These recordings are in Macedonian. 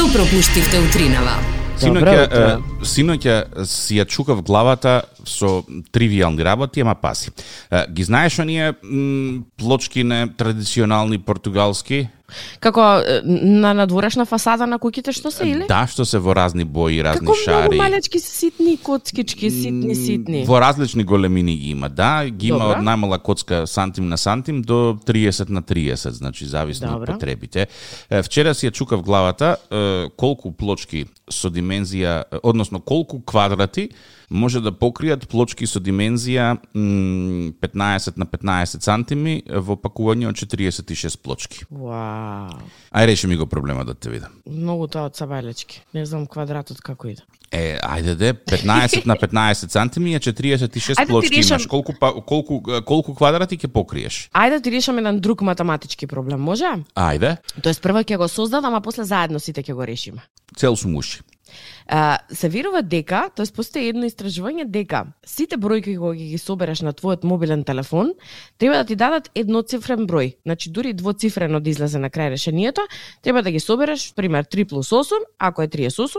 Што пропуштивте утринава? Синоќа, синоќа си ја чукав главата со тривијални работи, ама паси. Ги знаеш оние м, плочкине традиционални португалски? Како на надворешна фасада на куќите што се или? Да, што се во разни бои, разни Како шари. многу малечки ситни коцкички, ситни, ситни. Во различни големини ги има, да, ги има Добра. од најмала коцка сантим на сантим до 30 на 30, значи зависно од Добра. потребите. Е, Вчера си ја чукав главата колку плочки со димензија, односно колку квадрати може да покријат плочки со димензија м, 15 на 15 сантими во пакување од 46 плочки. Вау. Ај реши ми го проблемот да те видам. Многу тоа од сабајлечки. Не знам квадратот како иде. Е, ајде де, 15 на 15 сантими е 46 Ајде ти плочки решам- имаш. Колку, па, колку, колку квадрати ќе покриеш? Ајде да ти решам еден друг математички проблем, може? Ајде, Тоест прво ќе го создадам, а после заедно сите ќе го решиме. цел сум уши. А, се верува дека, тоест постои едно истражување дека сите бројки кога ги собереш на твојот мобилен телефон, треба да ти дадат едноцифрен број. Значи дури двоцифрено да излезе на крај решението, треба да ги собереш, пример 3 плюс 8, ако е 38,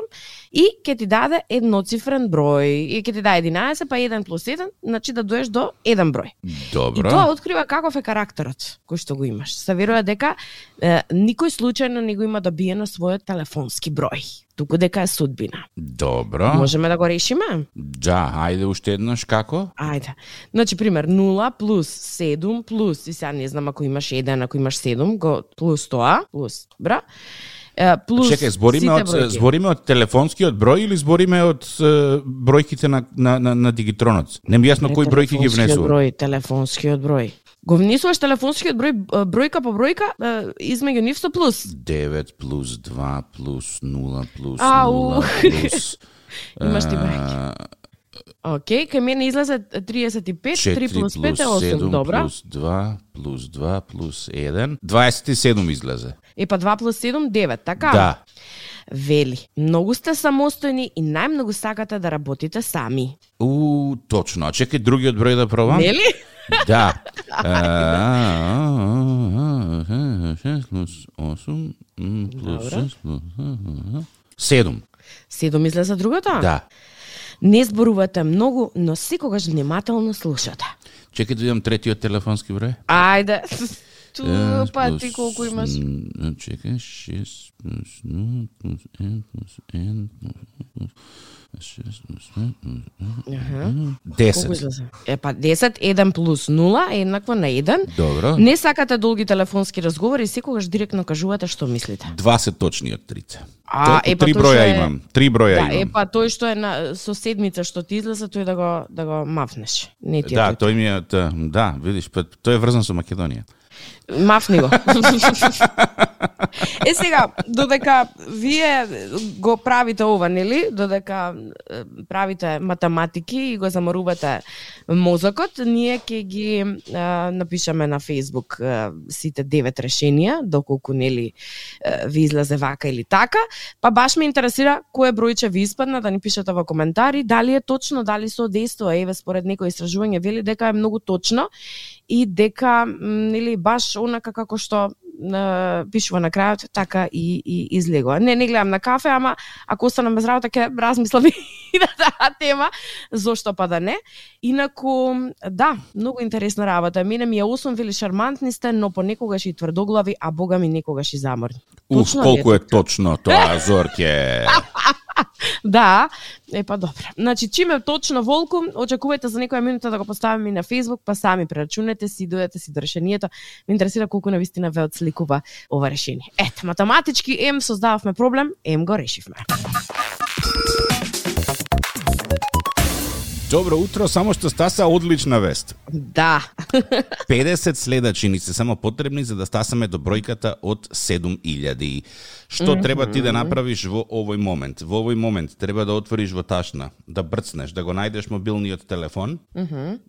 и ќе ти даде едноцифрен број. И ќе ти даде 11, па 1 плюс 1, значи да доеш до еден број. И Добро. тоа открива каков е карактерот кој што го имаш. Се верува дека е, никој случајно не го има добиено својот телефонски број, туку дека е судбина. Добро. Можеме да го решиме? Да, ајде уште еднаш како? Ајде. Значи, пример, 0 плюс 7 плюс, и сега не знам ако имаш 1, ако имаш 7, го плюс тоа, плюс, бра. Е, плус Чекај, збориме од бројки. збориме од телефонскиот број или збориме од бројките на на на, на дигитронот? Не ми јасно кои бројки ги внесува. Број, телефонскиот број. Го внесуваш телефонскиот број бројка по бројка измеѓу нив со плюс. 9 плюс 2 плюс 0 плюс Ау. 0 плюс Имаш ти бројки. Океј, кај мене излезе 35, 3 4 плюс 5 е 8, 7 добра. плюс 2 плюс 2 плюс 1 27 излезе. Е па 2 плюс 7, 9, така? Да. Вели, многу сте самостојни и најмногу сакате да работите сами. У, точно. А чекај другиот број да пробам. Нели? Да. 6 плюс 8 плюс Добро. 6 плюс 7. Седом излезе другото? Да. Не зборувате многу, но секогаш внимателно слушате. Чекај да видам третиот телефонски број. Ајде. Ту, Шест па ти колку имаш? Чекај, 6 плюс 0 плюс 1 плюс 1 плюс 6 плюс 1 Аха. Колку 10. излезе? Е па 10, 1 плюс 0 е еднакво на 1. Добро. Не сакате долги телефонски разговори, секогаш директно кажувате што мислите. Два се точни од трите. А, Толку е, па три броја е- имам. Три броја Да, е имам. па тој што е на со седмица што ти излезе, тој да го да го мафнеш. Не ти е Да, тој. ми е, да, видиш, па тој е врзан со Македонија. Мафни го. е сега, додека вие го правите ова, нели? Додека правите математики и го заморувате мозокот, ние ќе ги е, напишаме на Facebook е, сите девет решенија, доколку нели ви излезе вака или така. Па баш ме интересира кое бројче ви испадна да ни пишете во коментари, дали е точно, дали се одејствува, еве според некој истражување вели дека е многу точно и дека нели баш онака како што е, пишува на крајот, така и, и излегува. Не, не гледам на кафе, ама ако останам без работа ќе размислам и на таа тема, зошто па да не. Инаку, да, многу интересна работа. Мене ми е 8 вели шармантни сте, но понекогаш и тврдоглави, а бога ми некогаш и заморни. Уф, колку е точно тоа, Зорке. Да, е па добро. Значи, чим е точно волку, очекувајте за некоја минута да го поставиме и на Facebook, па сами прерачунете си, дојдете си до решението. Ме интересира колку на вистина ве одсликува ова решение. Ето, математички ем создававме проблем, ем го решивме. Добро утро, само што стаса одлична вест. Да. 50 следачи ни се само потребни за да стасаме до бројката од 7000. Што треба ти да направиш во овој момент? Во овој момент треба да отвориш во ташна, да брцнеш, да го најдеш мобилниот телефон,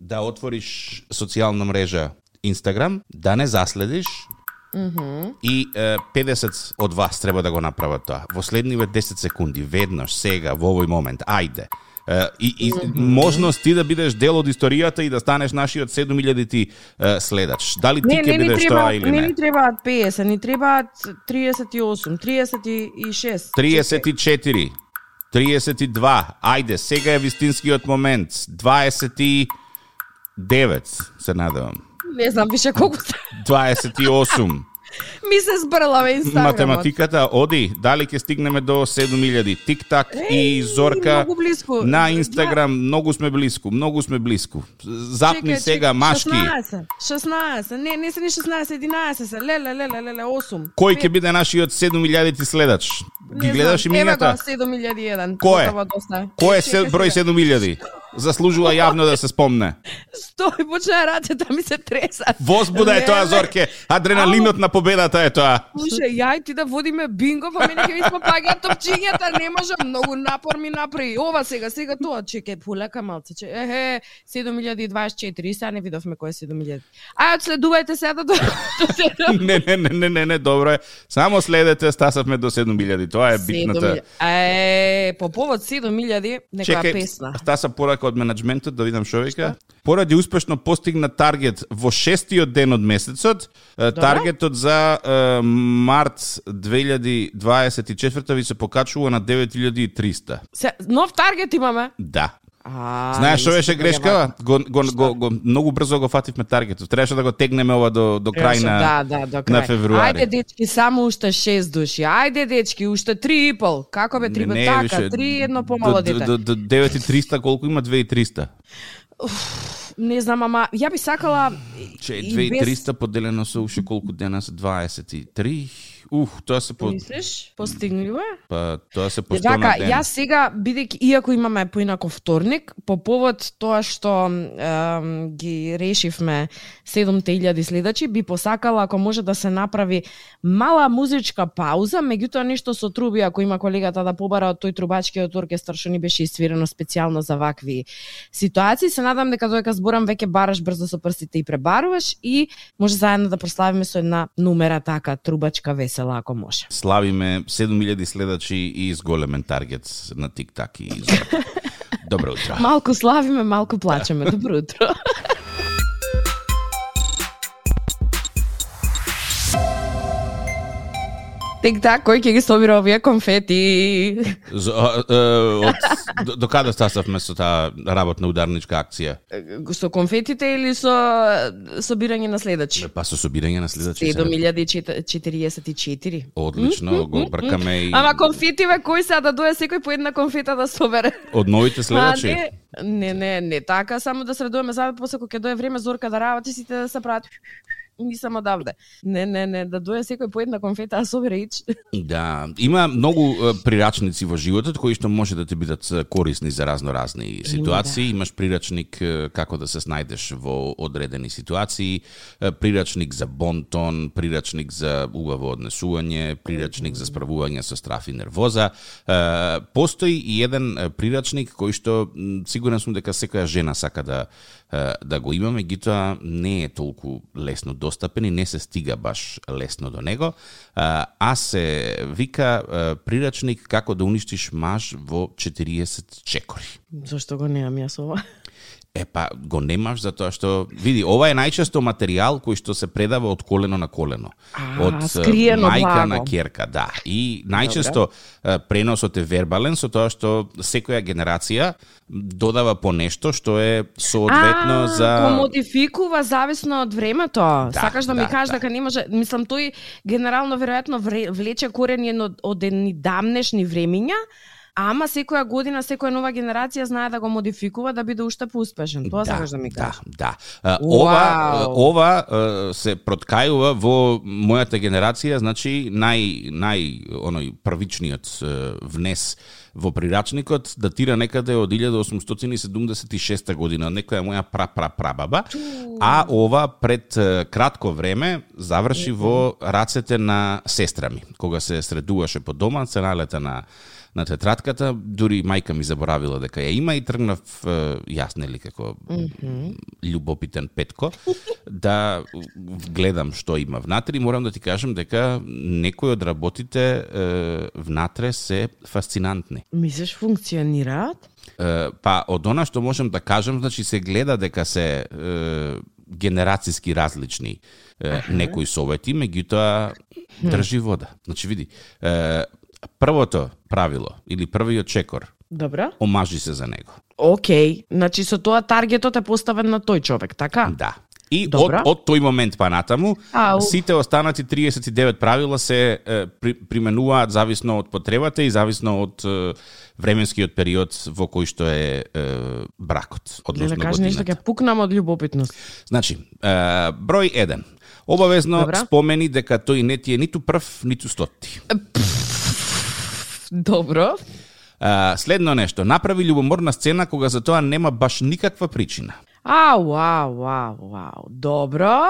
да отвориш социјална мрежа Инстаграм, да не заследиш и е, 50 од вас треба да го направат тоа. Во следниве 10 секунди, веднаш, сега, во овој момент, ајде. И, и можност ти да бидеш дел од историјата и да станеш нашиот 7000 ти следач. Дали ти Не, ќе бидеш треба, тоа или не не? ни требаат 50, ни требаат 38, 36. 34, 32, ајде, сега е вистинскиот момент, 29, се надевам, Не знам више колку се. 28. Ми се збрлава Инстаграмот. Математиката оди, дали ќе стигнеме до 7000. Тик-так и Зорка на Инстаграм, многу сме близко, многу сме близко. Запни Чекај, сега, чекај, машки. 16, 16, не, не се ни 16, 11 се, леле, леле, леле, 8. Кој ќе биде нашиот 7000 ти следач? Ги гледаш имињата? Ева го 7001. Кој е? Кој е број сега. 7000? Заслужува јавно да се спомне. Стој, почна рацете ми се тресат. Возбуда е тоа. Зорке. Адреналинот на победата е тоа. Слушај, ја и ти да водиме бинго, па мене ќе ми спопаѓаат топчињата, не може, многу напор ми направи. Ова сега, сега тоа, чекај, полека малце, че, ехе, 7024, и сега не видовме кој е 7000. Ај, одследувајте сега до, до, до, Не, не, не, не, не, не, добро е. Само следете, стасавме до 7000. Тоа е битната. 7000. Е, по повод 7000, некоја песна. Стаса порака од менеджментот да видам што вика. Поради успешно постигна таргет во шестиот ден од месецот, е, таргетот за е, март 2024 ви се покачува на 9300. Се, нов таргет имаме. Да. А, Знаеш што не беше дека грешкава? Го, го, го, го, многу брзо го фативме таргетот. Требаше да го тегнеме ова до, до крај на, да, да, до крај. на февруари. Ајде дечки, само уште 6 души. Ајде дечки, уште 3,5. Како бе 3 бе така, 3 едно помало до, дете. до, до 9300 колку има 2300? Не знам, ама ја би сакала Че и без 2300 поделено со уште колку дена се 23. Ух, тоа се по Мислиш? Постигнливо е? па тоа се по 100 Така, јас сега, бидејќи, иако имаме поинако вторник, по повод тоа што ем, ги решивме 7000 следачи, би посакала ако може да се направи мала музичка пауза, меѓутоа нешто со труби, ако има колегата да побара од тој трубачкиот оркестар што ни беше иствирено специјално за вакви ситуации. Се надам дека додека зборам веќе бараш брзо со прстите и пребаруваш и може заедно да прославиме со една numera така трубачка весела ако може. Славиме 7000 следачи и зголемен таргет на тик-так и. Добро утро. Малку славиме, малку плачеме. Добро утро. Тик так, кој ќе ги собира овие конфети? Е, од, до, каде стасавме со таа работна ударничка акција? Со конфетите или со собирање на следачи? Па со собирање на следачи. сега. 7044. Одлично, го бркаме и Ама конфети бе, кој сега да дојде секој по една конфета да собере? од новите следачи. А, не, не, не, не така, само да средуваме за после кога ќе дое време Зорка да работи сите да се прават нисам одавде. Не, не, не, да дое секој по една конфета да собере ич. Да, има многу прирачници во животот кои што може да ти бидат корисни за разно разни ситуации. Имаш прирачник како да се снајдеш во одредени ситуации, прирачник за бонтон, прирачник за убаво однесување, прирачник за справување со страф и нервоза. Постои и еден прирачник кој што сигурен сум дека секоја жена сака да да го имаме меѓутоа не е толку лесно достапен и не се стига баш лесно до него. А, се вика прирачник како да уништиш маж во 40 чекори. Зошто го немам јас ова? Е па го немаш затоа што види ова е најчесто материјал кој што се предава од колено на колено. А, од мајка благо. на керка, да. И најчесто е, преносот е вербален со тоа што секоја генерација додава по нешто што е соодветно а, за Го модификува зависно од времето. Да, Сакаш да, ми да, кажеш да. дека не може, мислам тој генерално веројатно влече корени од, од едни дамнешни времиња, ама секоја година, секоја нова генерација знае да го модификува да биде уште поуспешен. Тоа сакаш да ми кажеш. Да, да. Ова, Вау. ова се проткајува во мојата генерација, значи нај нај оној првичниот внес во прирачникот датира некаде од 1876 година, од некоја моја пра пра прабаба, а ова пред кратко време заврши во рацете на сестра ми, кога се средуваше по дома, се налета на на тетрадка татката, дури мајка ми заборавила дека ја има и тргнав јас нели како mm -hmm. љубопитен петко да гледам што има внатре и морам да ти кажам дека некои од работите е, внатре се фасцинантни. Мислиш функционираат? Е, па од она што можам да кажам, значи се гледа дека се е, генерацијски различни е, некои совети, меѓутоа држи вода. Значи види, е, првото правило или првиот чекор, Добро. омажи се за него. Океј, значи со тоа таргетот е поставен на тој човек, така? Да. И од, од тој момент па натаму, Ау. сите останати 39 правила се е, при, применуваат зависно од потребата и зависно од е, временскиот период во кој што е, е бракот, Не односно да кажи нешто, ќе пукнам од љубопитност. Значи, е, број 1. Обавезно Добра. спомени дека тој не ти е ниту прв, ниту стоти. Добро. А, следно нешто, направи љубоморна сцена кога за тоа нема баш никаква причина. Ау, ау, ау, ау. Добро.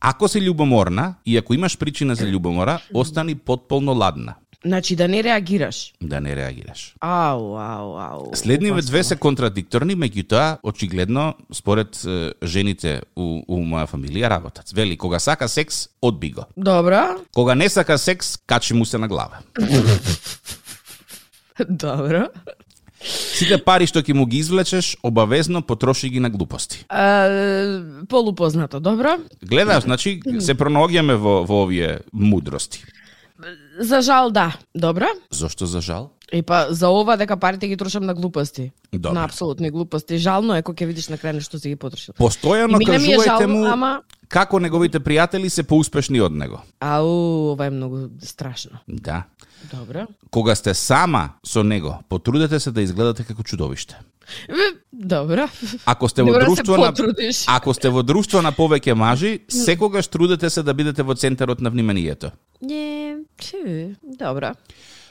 Ако си љубоморна и ако имаш причина за љубомора, остани потполно ладна Значи да не реагираш. да не реагираш. Ау, ау, ау. Следниве две се контрадикторни, меѓутоа, очигледно, според е, жените у, у моја фамилија работат. Вели, кога сака секс, одби го. Добро. Кога не сака секс, качи му се на глава. Добро. Сите пари што ќе му ги извлечеш, обавезно потроши ги на глупости. А, полупознато, добро. Гледаш, значи, се пронаоѓаме во, во овие мудрости. За жал да. Добро. Зошто за жал? И па за ова дека парите ги трошам на глупости. Добро. На апсолутни глупости. Жално е кога ќе видиш на крај што си ги потрошил. Постојано кажувајте жално, му ама- како неговите пријатели се поуспешни од него. Ау, ова е многу страшно. Да. Добро. Кога сте сама со него, потрудете се да изгледате како чудовиште. Добро. Ако сте во да друштво на. Ако сте во друштво на повеќе мажи, секогаш трудете се да бидете во центарот на вниманието. Не, чу, добро.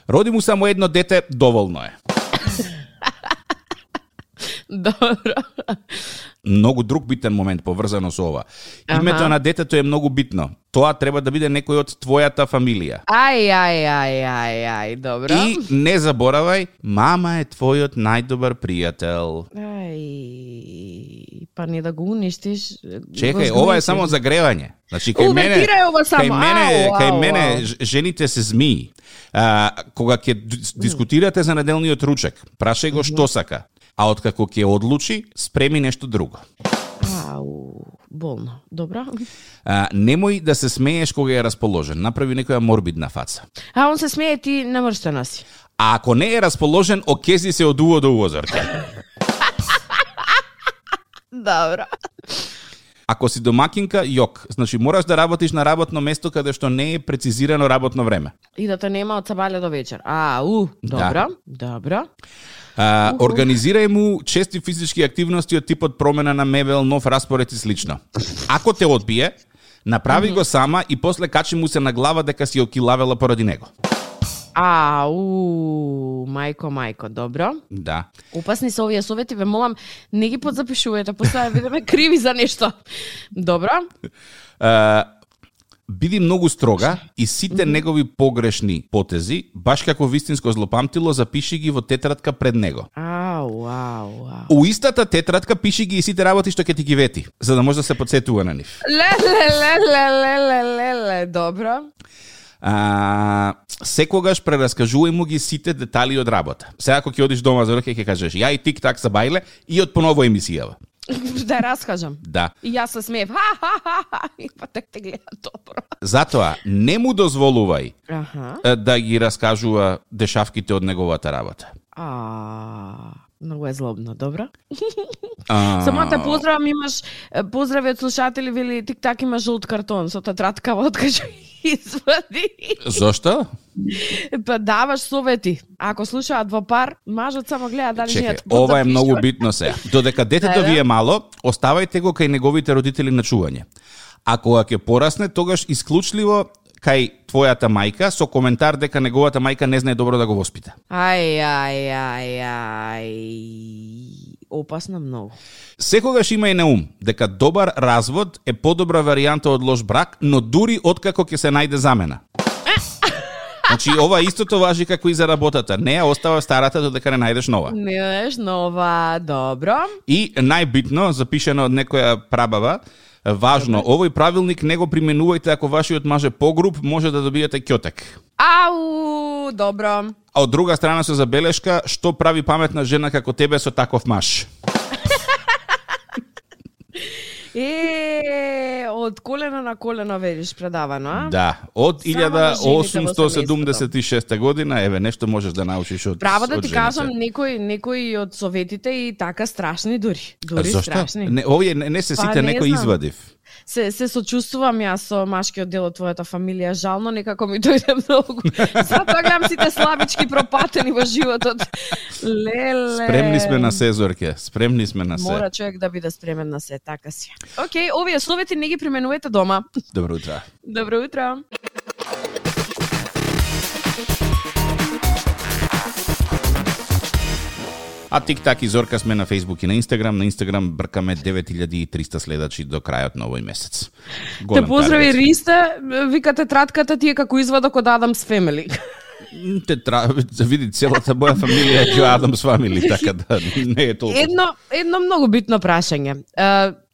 Роди му само едно дете, доволно е. Добро. Многу друг битен момент поврзано со ова. Името Аха. на детето е многу битно. Тоа треба да биде некој од твојата фамилија. Ај, ај, ај, ај, ај, добро. И не заборавај, мама е твојот најдобар пријател. Ај, па не да го уништиш. Чекај, ова е само загревање. Значи кај мене кај мене, кај мене жените се змии. А, кога ќе дискутирате за неделниот ручек, прашај го што сака. А откако ќе одлучи, спреми нешто друго. Ау, болно. Добро. А, немој да се смееш кога е расположен. Направи некоја морбидна фаца. А он се смее ти намрштена си. А ако не е расположен, окези се од уво до уво, Зорка. Добро. Ако си домакинка, јок. Значи мораш да работиш на работно место каде што не е прецизирано работно време. И да те нема од сабаља до вечер. А, у, добро. Добро. А, организирај му чести физички активности од типот промена на мебел, нов распоред и слично. Ако те одбие, направи го сама и после качи му се на глава дека си окилавела поради него. А, у, мајко, мајко, добро. Да. Опасни се овие совети, ве молам, не ги подзапишувајте, после да бидеме криви за нешто. Добро? А, биди многу строга и сите негови погрешни потези, баш како вистинско злопамтило, запиши ги во тетрадка пред него. Ау, ау, ау. У истата тетрадка пиши ги и сите работи што ќе ти ги вети, за да може да се подсетува на нив. Ле, ле, ле, ле, ле, ле, ле, ле, добро. А, секогаш прераскажувај му ги сите детали од работа. Сега ако ќе одиш дома за ќе ќе кажеш ја и тик-так са бајле и од поново емисијава. да раскажам. Да. И јас се смеев. Ха, ха, ха, ха. И па тек те гледа добро. Затоа не му дозволувај Аха. да ги раскажува дешавките од неговата работа. А, многу е злобно, добро. А, Само те поздравам, имаш поздрави од слушатели, вели тик-так има жолт картон со тетрадка откажа извади. Зошто? Па даваш совети. Ако слушаат во пар, мажот само гледа дали не Чекај, ова е многу битно се. Додека детето ви е мало, оставајте го кај неговите родители на чување. А кога ќе порасне, тогаш исклучливо кај твојата мајка со коментар дека неговата мајка не знае добро да го воспита. Ај, ај, ај, ај. Опасно многу. Секогаш има и на ум дека добар развод е подобра варијанта од лош брак, но дури откако ќе се најде замена. Значи, ова истото важи како и за работата. Не ја остава старата додека не најдеш нова. Не знаеш нова, добро. И најбитно, запишено од некоја прабава, важно, овој правилник не го применувајте ако вашиот маже погруп, може да добиете ќотек. Ау, добро. А од друга страна со забелешка, што прави паметна жена како тебе со таков маж? Е, од колено на колено ведиш предавано, а? Да, од Само на жените во 1876 година, еве, нешто можеш да научиш од Право да ти кажам, некои некои од советите и така страшни дури. Дури Зошто? страшни. Не, овие не, не се Па, сите, не некој знам. извадив. Се се сочувствувам јас со машкиот дел од твојата фамилија, жално некако ми дојде многу. Затоа гледам сите слабички пропатени во животот. Леле. Спремни сме на се, Зорке, спремни сме на се. Мора човек да биде спремен на се, така си. Океј, овие совети не ги применувате дома. Добро утро. Добро утро. А тик-так и Зорка сме на Facebook и на Instagram. На Instagram бркаме 9300 следачи до крајот на овој месец. Те Голем поздрави таргет. Риста, викате тратката ти е како извадок од Адамс Family. Те тра... види целата моја фамилија е Adams Family, така да не е толку. Едно едно многу битно прашање.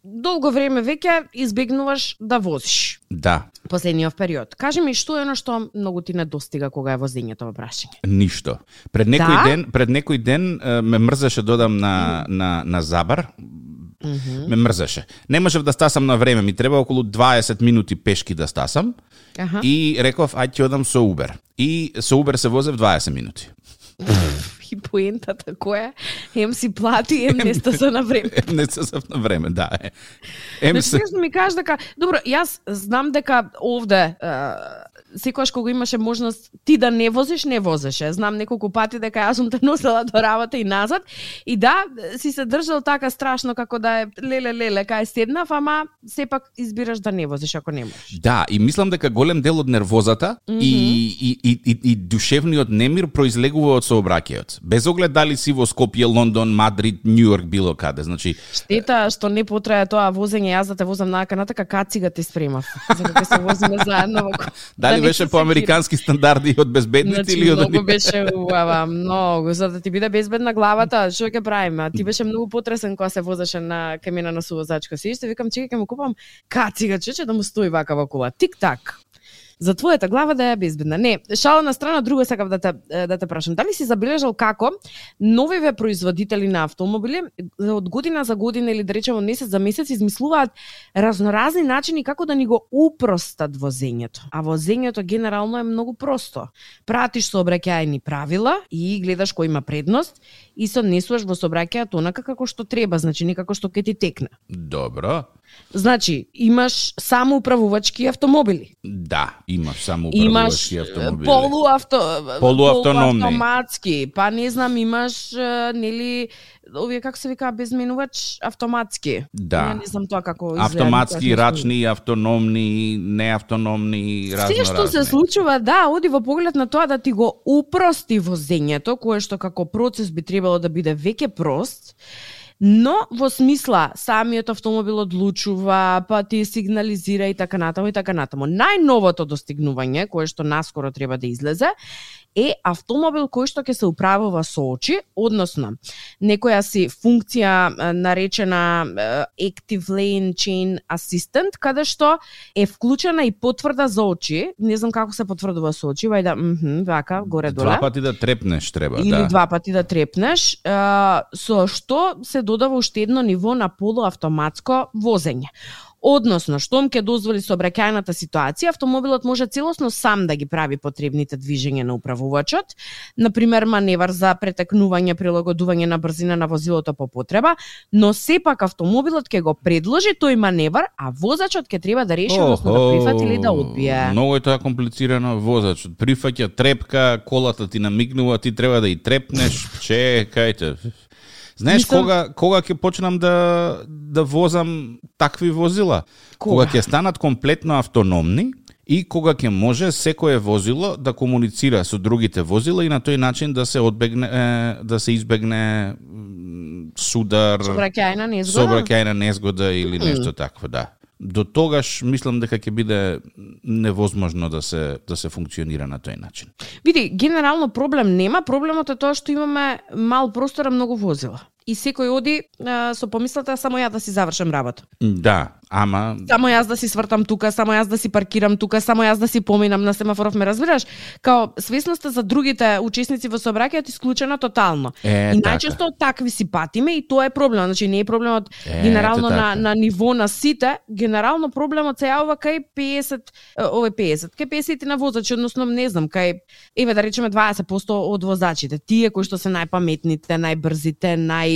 Долго време веќе избегнуваш да возиш Да, последниот период. Кажи ми што е оно што многу ти недостига кога е возењето во прашање? ништо. Пред некој Да? ден, пред некој ден ме мрзеше додам на на на Забар. Ме мрзеше. Не можев да стасам на време, ми треба околу 20 минути пешки да стасам. Аха. И реков, ајде ќе одам со Uber. И со Uber се возев 20 минути. И поентата која е, ем си плати, ем не стаса на време. не се сав на време, да. е. Ем Значи, се... ми кажеш дека, добро, јас знам дека овде секогаш кога имаше можност ти да не возиш, не возеше. Знам неколку пати дека јас сум те носела до работа и назад. И да, си се држал така страшно како да е леле леле кај седнав, ама сепак избираш да не возиш ако не можеш. Да, и мислам дека голем дел од нервозата mm -hmm. и, и, и, и, и душевниот немир произлегува од сообраќајот. Без оглед дали си во Скопје, Лондон, Мадрид, Њујорк, било каде. Значи, Штета што не потрае тоа возење, јас да те возам нака натака кацига те спремав. За дека се возиме заедно во дали да беше по американски стандарди од безбедници Значи, или од многу беше убава, многу, за да ти биде безбедна главата, што ќе правиме? А ти беше многу потресен кога се возеше на кај мене на сувозачка. Си што викам, чекај ќе му купам кацига, че да му стои вака во кола. Тик-так. За твојата глава да е безбедна. Не, шала на страна, друго сакав да те да те прашам. Дали си забележал како новиве производители на автомобили од година за година или да речеме месец за месец измислуваат разноразни начини како да ни го упростат возењето. А возењето генерално е многу просто. Пратиш сообраќајни правила и гледаш кој има предност и се однесуваш во сообраќајот онака како што треба, значи не како што ќе ти текне. Добро. Значи, имаш само управувачки автомобили. Да, имаш само Имаш управувачки автомобили. полуавто Полуавтономни. полуавтоматски, па не знам, имаш нели овие како се вика безменувач автоматски. Да. Ја не знам тоа како изгледа. Автоматски, не рачни, автономни, неавтономни, разно Се што се случува, да, оди во поглед на тоа да ти го упрости возењето, кое што како процес би требало да биде веќе прост, но во смисла самиот автомобил одлучува, па ти сигнализира и така натаму и така натаму. Најновото достигнување кое што наскоро треба да излезе е автомобил кој што ќе се управува со очи, односно некоја си функција наречена Active Lane Chain Assistant, каде што е вклучена и потврда за очи. Не знам како се потврдува со очи, вајда, мхм, вака, горе-доле. Два пати да трепнеш треба, Или да. два пати да трепнеш, со што се додава уште едно ниво на полуавтоматско возење. Односно, штом ќе дозволи сообраќајната ситуација, автомобилот може целосно сам да ги прави потребните движења на управувачот, например маневар за претекнување, прилагодување на брзина на возилото по потреба, но сепак автомобилот ќе го предложи тој маневар, а возачот ќе треба да реши, односно да прифати или да одбие. Многу е тоа комплицирано возачот. Прифаќа трепка, колата ти намигнува, ти треба да и трепнеш, чекајте. Знаеш Мислам- кога кога ќе почнам да да возам такви возила? Кога? Кога ќе станат комплетно автономни и кога ќе може секое возило да комуницира со другите возила и на тој начин да се одбегне да се избегне судар, Сообраќајна незгода. сообраќајна незгода или нешто такво, да до тогаш мислам дека ќе биде невозможно да се да се функционира на тој начин. Види, генерално проблем нема, проблемот е тоа што имаме мал простор, а многу возила и секој оди а, со помислата само ја да си завршам работа. Да, ама Само јас да си свртам тука, само јас да си паркирам тука, само јас да си поминам на семафоров, ме разбираш? Као свесноста за другите учесници во сообраќајот исклучена тотално. Е, и така. најчесто такви си патиме и тоа е проблем. Значи не е проблемот Ете генерално на така. на ниво на сите, генерално проблемот се јавува кај 50 е, овој 50, кај 50 на возачи, односно не знам, кај еве да речеме 20% од возачите, тие кои што се најпаметните, најбрзите, нај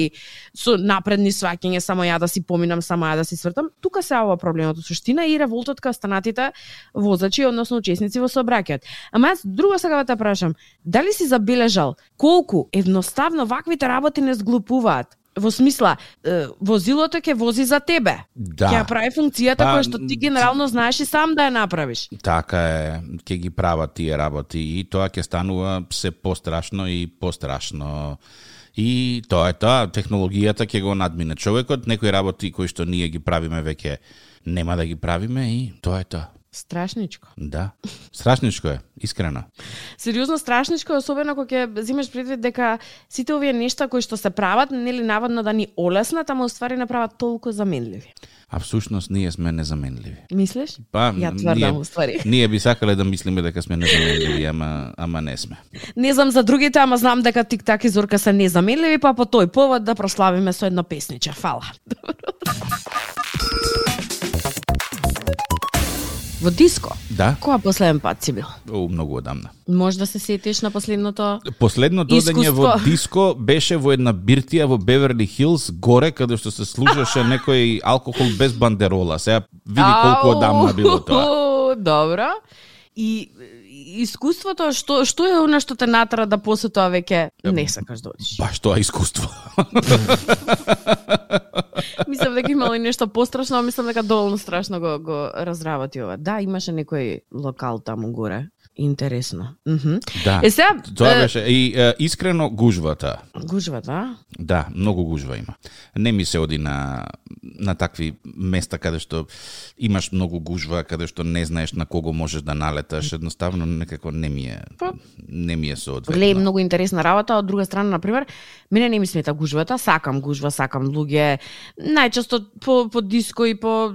со напредни сваќање, само ја да си поминам, само ја да си свртам. Тука се јавува проблемот во суштина и револтот кај останатите возачи, односно учесници во сообраќајот. Ама јас друго сега да те прашам, дали си забележал колку едноставно ваквите работи не зглупуваат? Во смисла, возилото ќе вози за тебе. Да. Ќе ја прави функцијата Па, која што ти генерално знаеш и сам да ја направиш. Така е, ќе ги прават тие работи и тоа ќе станува се пострашно и пострашно. И тоа е тоа, технологијата ќе го надмине човекот, некои работи кои што ние ги правиме веќе нема да ги правиме и тоа е тоа. Страшничко. Да. Страшничко е, искрено. Сериозно страшничко, е, особено кога ќе земеш предвид дека сите овие нешта кои што се прават, нели наводно да ни олеснат, ама уствари направат толку заменливи. А всушност ние сме незаменливи. Мислиш? Па, Ја тврдам ние, уствари. ние би сакале да мислиме дека сме незаменливи, ама, ама не сме. Не знам за другите, ама знам дека тик-так и Зорка се незаменливи, па по тој повод да прославиме со едно песниче. Фала. Во диско, Да? која последен пат си бил? О, многу одамна. Може да се сетиш на последното Последно додење во диско беше во една биртија во Беверли Хилс, горе каде што се служеше некој алкохол без бандерола. Сега види колку одамна било тоа. Добро. И и искуството што што е она што те натера да после тоа веќе не сакаш да одиш. Баш тоа искуство. Мислам дека имало и нешто пострашно, а мислам дека доволно страшно го го разработи ова. Да, имаше некој локал таму горе. Интересно. Да. Е сега Тоа беше и е, искрено гужвата. гужвата, Да, многу гужва има. Не ми се оди на на такви места каде што имаш многу гужва, каде што не знаеш на кого можеш да налеташ, едноставно некако не ми е Па. не ми е соодветно. Глеј, многу интересна работа, од друга страна, на пример, мене не ми смета гужвата, сакам гужва, сакам луѓе. Најчесто по, по диско и по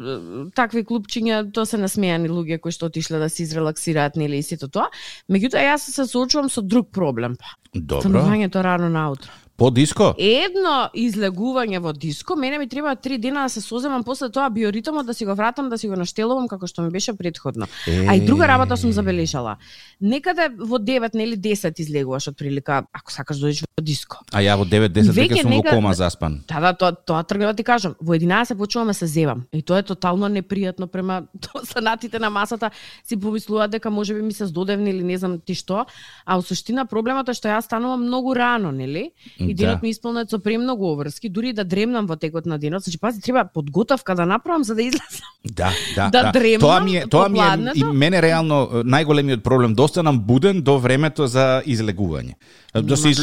такви клубчиња, тоа се насмејани луѓе кои што отишле да се изрелаксираат, нели, и сето тоа. Меѓутоа, јас се соочувам со друг проблем. Добро. Станувањето рано наутро. По диско? Едно излегување во диско, мене ми треба три дена да се соземам после тоа биоритмот да си го вратам, да си го наштелувам како што ми беше предходно. А и друга работа сум забележала. Некаде во 9 нели 10 излегуваш од прилика, ако сакаш да одиш во диско. А ја во 9-10 Веќе сум во нека- кома заспан. Да, да, тоа, тоа тргнав да ти кажам. Во 11 почувам да се зевам. И тоа е тотално непријатно према санатите на масата. Си помислуваат дека можеби ми се здодевни или не знам ти што. А во суштина проблемот е што јас станувам многу рано, нели? И денот Да. ми исполнет со премногу обврски, дури и да дремнам во текот на денот. Значи, пази, треба подготовка да направам за да излезам. Да, да, Да дремнам Тоа ми е, тоа ми е и мене реално најголемиот проблем да останам буден до времето за излегување. Да се Нема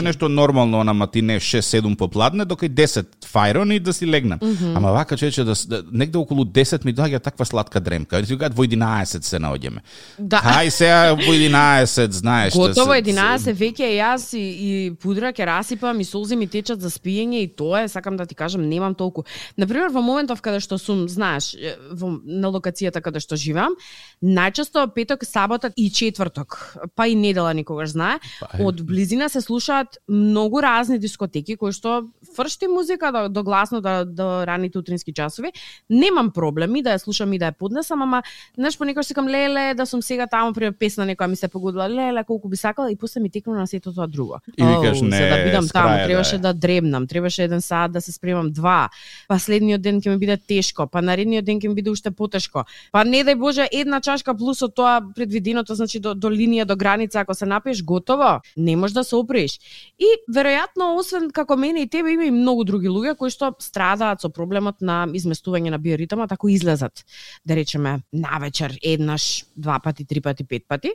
шанси. нешто нормално на матине 6-7 попладне, дока и 10 фајрон и да си легнам. Ама вака човече да, да негде околу 10 ми доаѓа таква сладка дремка. Си кажат во 11 се наоѓаме. Да. Хај сега во 11, знаеш. да Готово се- 11 веќе јас и, и пудра ќе расипам и солзи ми течат за спиење и тоа е, сакам да ти кажам, немам толку. Например, во моментов каде што сум, знаеш, во, на локацијата каде што живеам, најчесто петок, сабота и четврток, па и недела никогаш знае, Па од близина се слушаат многу разни дискотеки кои што фршти музика до, до гласно до, до раните утрински часови. Немам проблеми да ја слушам и да ја поднесам, ама знаеш понекогаш секам леле да сум сега таму при песна некоја ми се погодила леле колку би сакала и после ми текна на сето тоа друго. И викаш, Оу, за да не, бидам таму, да требаше да дремнам, требаше еден саат да се спремам два. Па следниот ден ќе ми биде тешко, па наредниот ден ќе ми биде уште потешко. Па не дај Боже една чашка плюс од тоа предвиденото, значи до, до линија, до граница, ако се напиеш готово, не можеш да се опреш. И веројатно освен како мене и тебе има и многу други луѓе кои што страдаат со проблемот на изместување на биоритама тако излезат да речеме навечер еднаш, два пати, три пати, пет пати.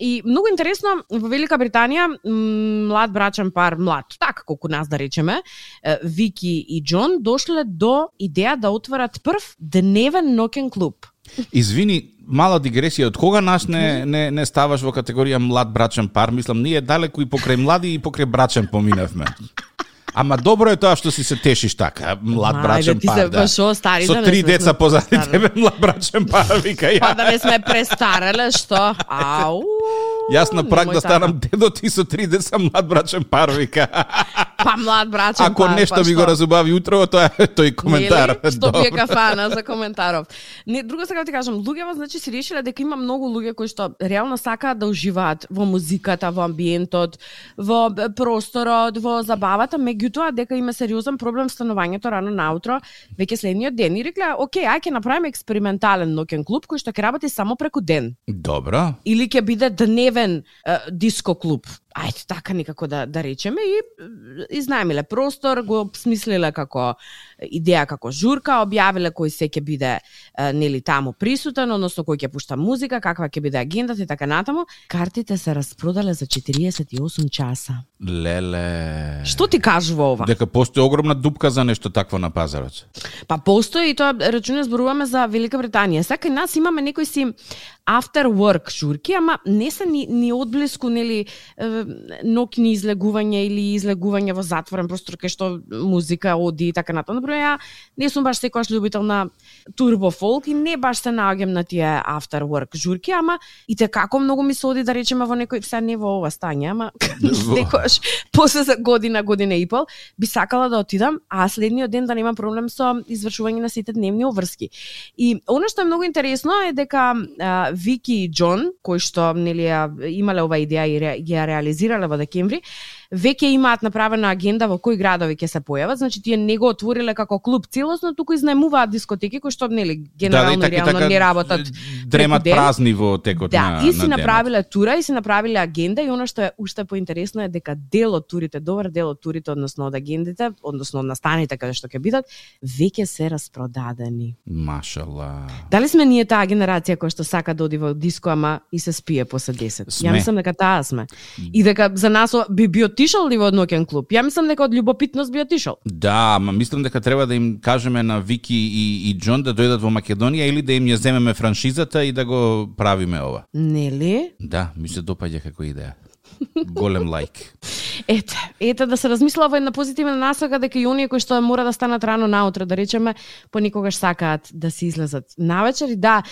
И многу интересно во Велика Британија млад брачен пар, млад, така колку нас да речеме, Вики и Џон дошле до идеја да отворат прв дневен нокен клуб. Извини, мала дигресија, од кога нас не, не, не ставаш во категорија млад брачен пар? Мислам, ние далеку и покрај млади и покрај брачен поминавме. Ама добро е тоа што си се тешиш така, млад Ма, брачен ти пар, се, да. Шо, стари, Со да три деца позади тебе, млад брачен пар, вика ја. Па да не сме престареле, што? Ау. Јас на прак да станам дедо, ти со три деца млад брачен пар, вика. Па млад брачен Ако пар, нешто па ми го што? разубави утро, тоа е тој коментар. Нели? Што пие кафана за коментаров. Не, друго сега ти кажам, луѓето значи си решиле дека има многу луѓе кои што реално сакаат да уживаат во музиката, во амбиентот, во просторот, во забавата, меѓутоа дека има сериозен проблем станувањето рано наутро, веќе следниот ден. И рекле, окей, ај ќе направиме експериментален ноќен клуб кој што ќе работи само преку ден Добро. или ќе биде дневен е, диско клуб. ajde, tako nekako da, da rečem, i eh, iznajmile prostor, go obsmislile kako идеја како журка, објавиле кој се ќе биде нели таму присутен, односно кој ќе пушта музика, каква ќе биде агендата и така натаму. Картите се распродале за 48 часа. Леле. Што ти кажува ова? Дека постои огромна дупка за нешто такво на пазарот. Па постои и тоа рачуне зборуваме за Велика Британија. Сега кај нас имаме некои си after work журки, ама не се ни, ни одблиску нели е, ноќни излегување или излегување во затворен простор кај што музика оди и така натаму. Например, ја не сум баш секогаш љубител на турбо фолк и не баш се наоѓам на тие after work журки, ама и те како многу ми се оди да речеме во некој сега не во ова стање, ама секогаш после за година, година и пол би сакала да отидам, а следниот ден да немам проблем со извршување на сите дневни обврски. И она што е многу интересно е дека а, Вики и Џон, кои што нели имале ова идеја и ре, ја реализирале во декември, веќе имаат направена агенда во кои градови ќе се појават, значи тие не го отвориле како клуб целосно, туку изнаемуваат дискотеки кои што нели генерално така и реално не работат Дремат празни во текот Да, на и си на направиле тура и си направиле агенда и она што е уште поинтересно е дека дел од турите, добар дел од турите, односно од агендите, односно од настаните каде што ќе бидат, веќе се распродадени. Машала. Дали сме ние таа генерација која што сака да оди во диско, ама и се спие после 10? Сме. Ја мислам дека таа сме. И дека за нас би би отишол ли во ноќен клуб? Ја мислам дека од љубопитност би отишол. Да, ама мислам дека треба да им кажеме на Вики и, и Џон да дојдат во Македонија или да им ја земеме франшизата и да го правиме ова. Нели? Да, ми се допаѓа како идеја. Голем лайк. Ете, ете да се размислува во една позитивна насока дека и оние кои што мора да станат рано наутро, да речеме, понекогаш сакаат да се излезат навечер и да,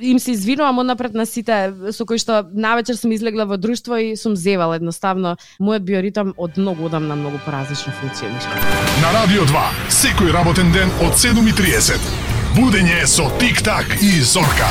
им се извинувам однапред на сите со кои што навечер сум излегла во друштво и сум зевала едноставно мојот биоритам од многу одамна многу поразлично функционира. На Радио 2, секој работен ден од 7.30. Будење со Тик-так и Зорка.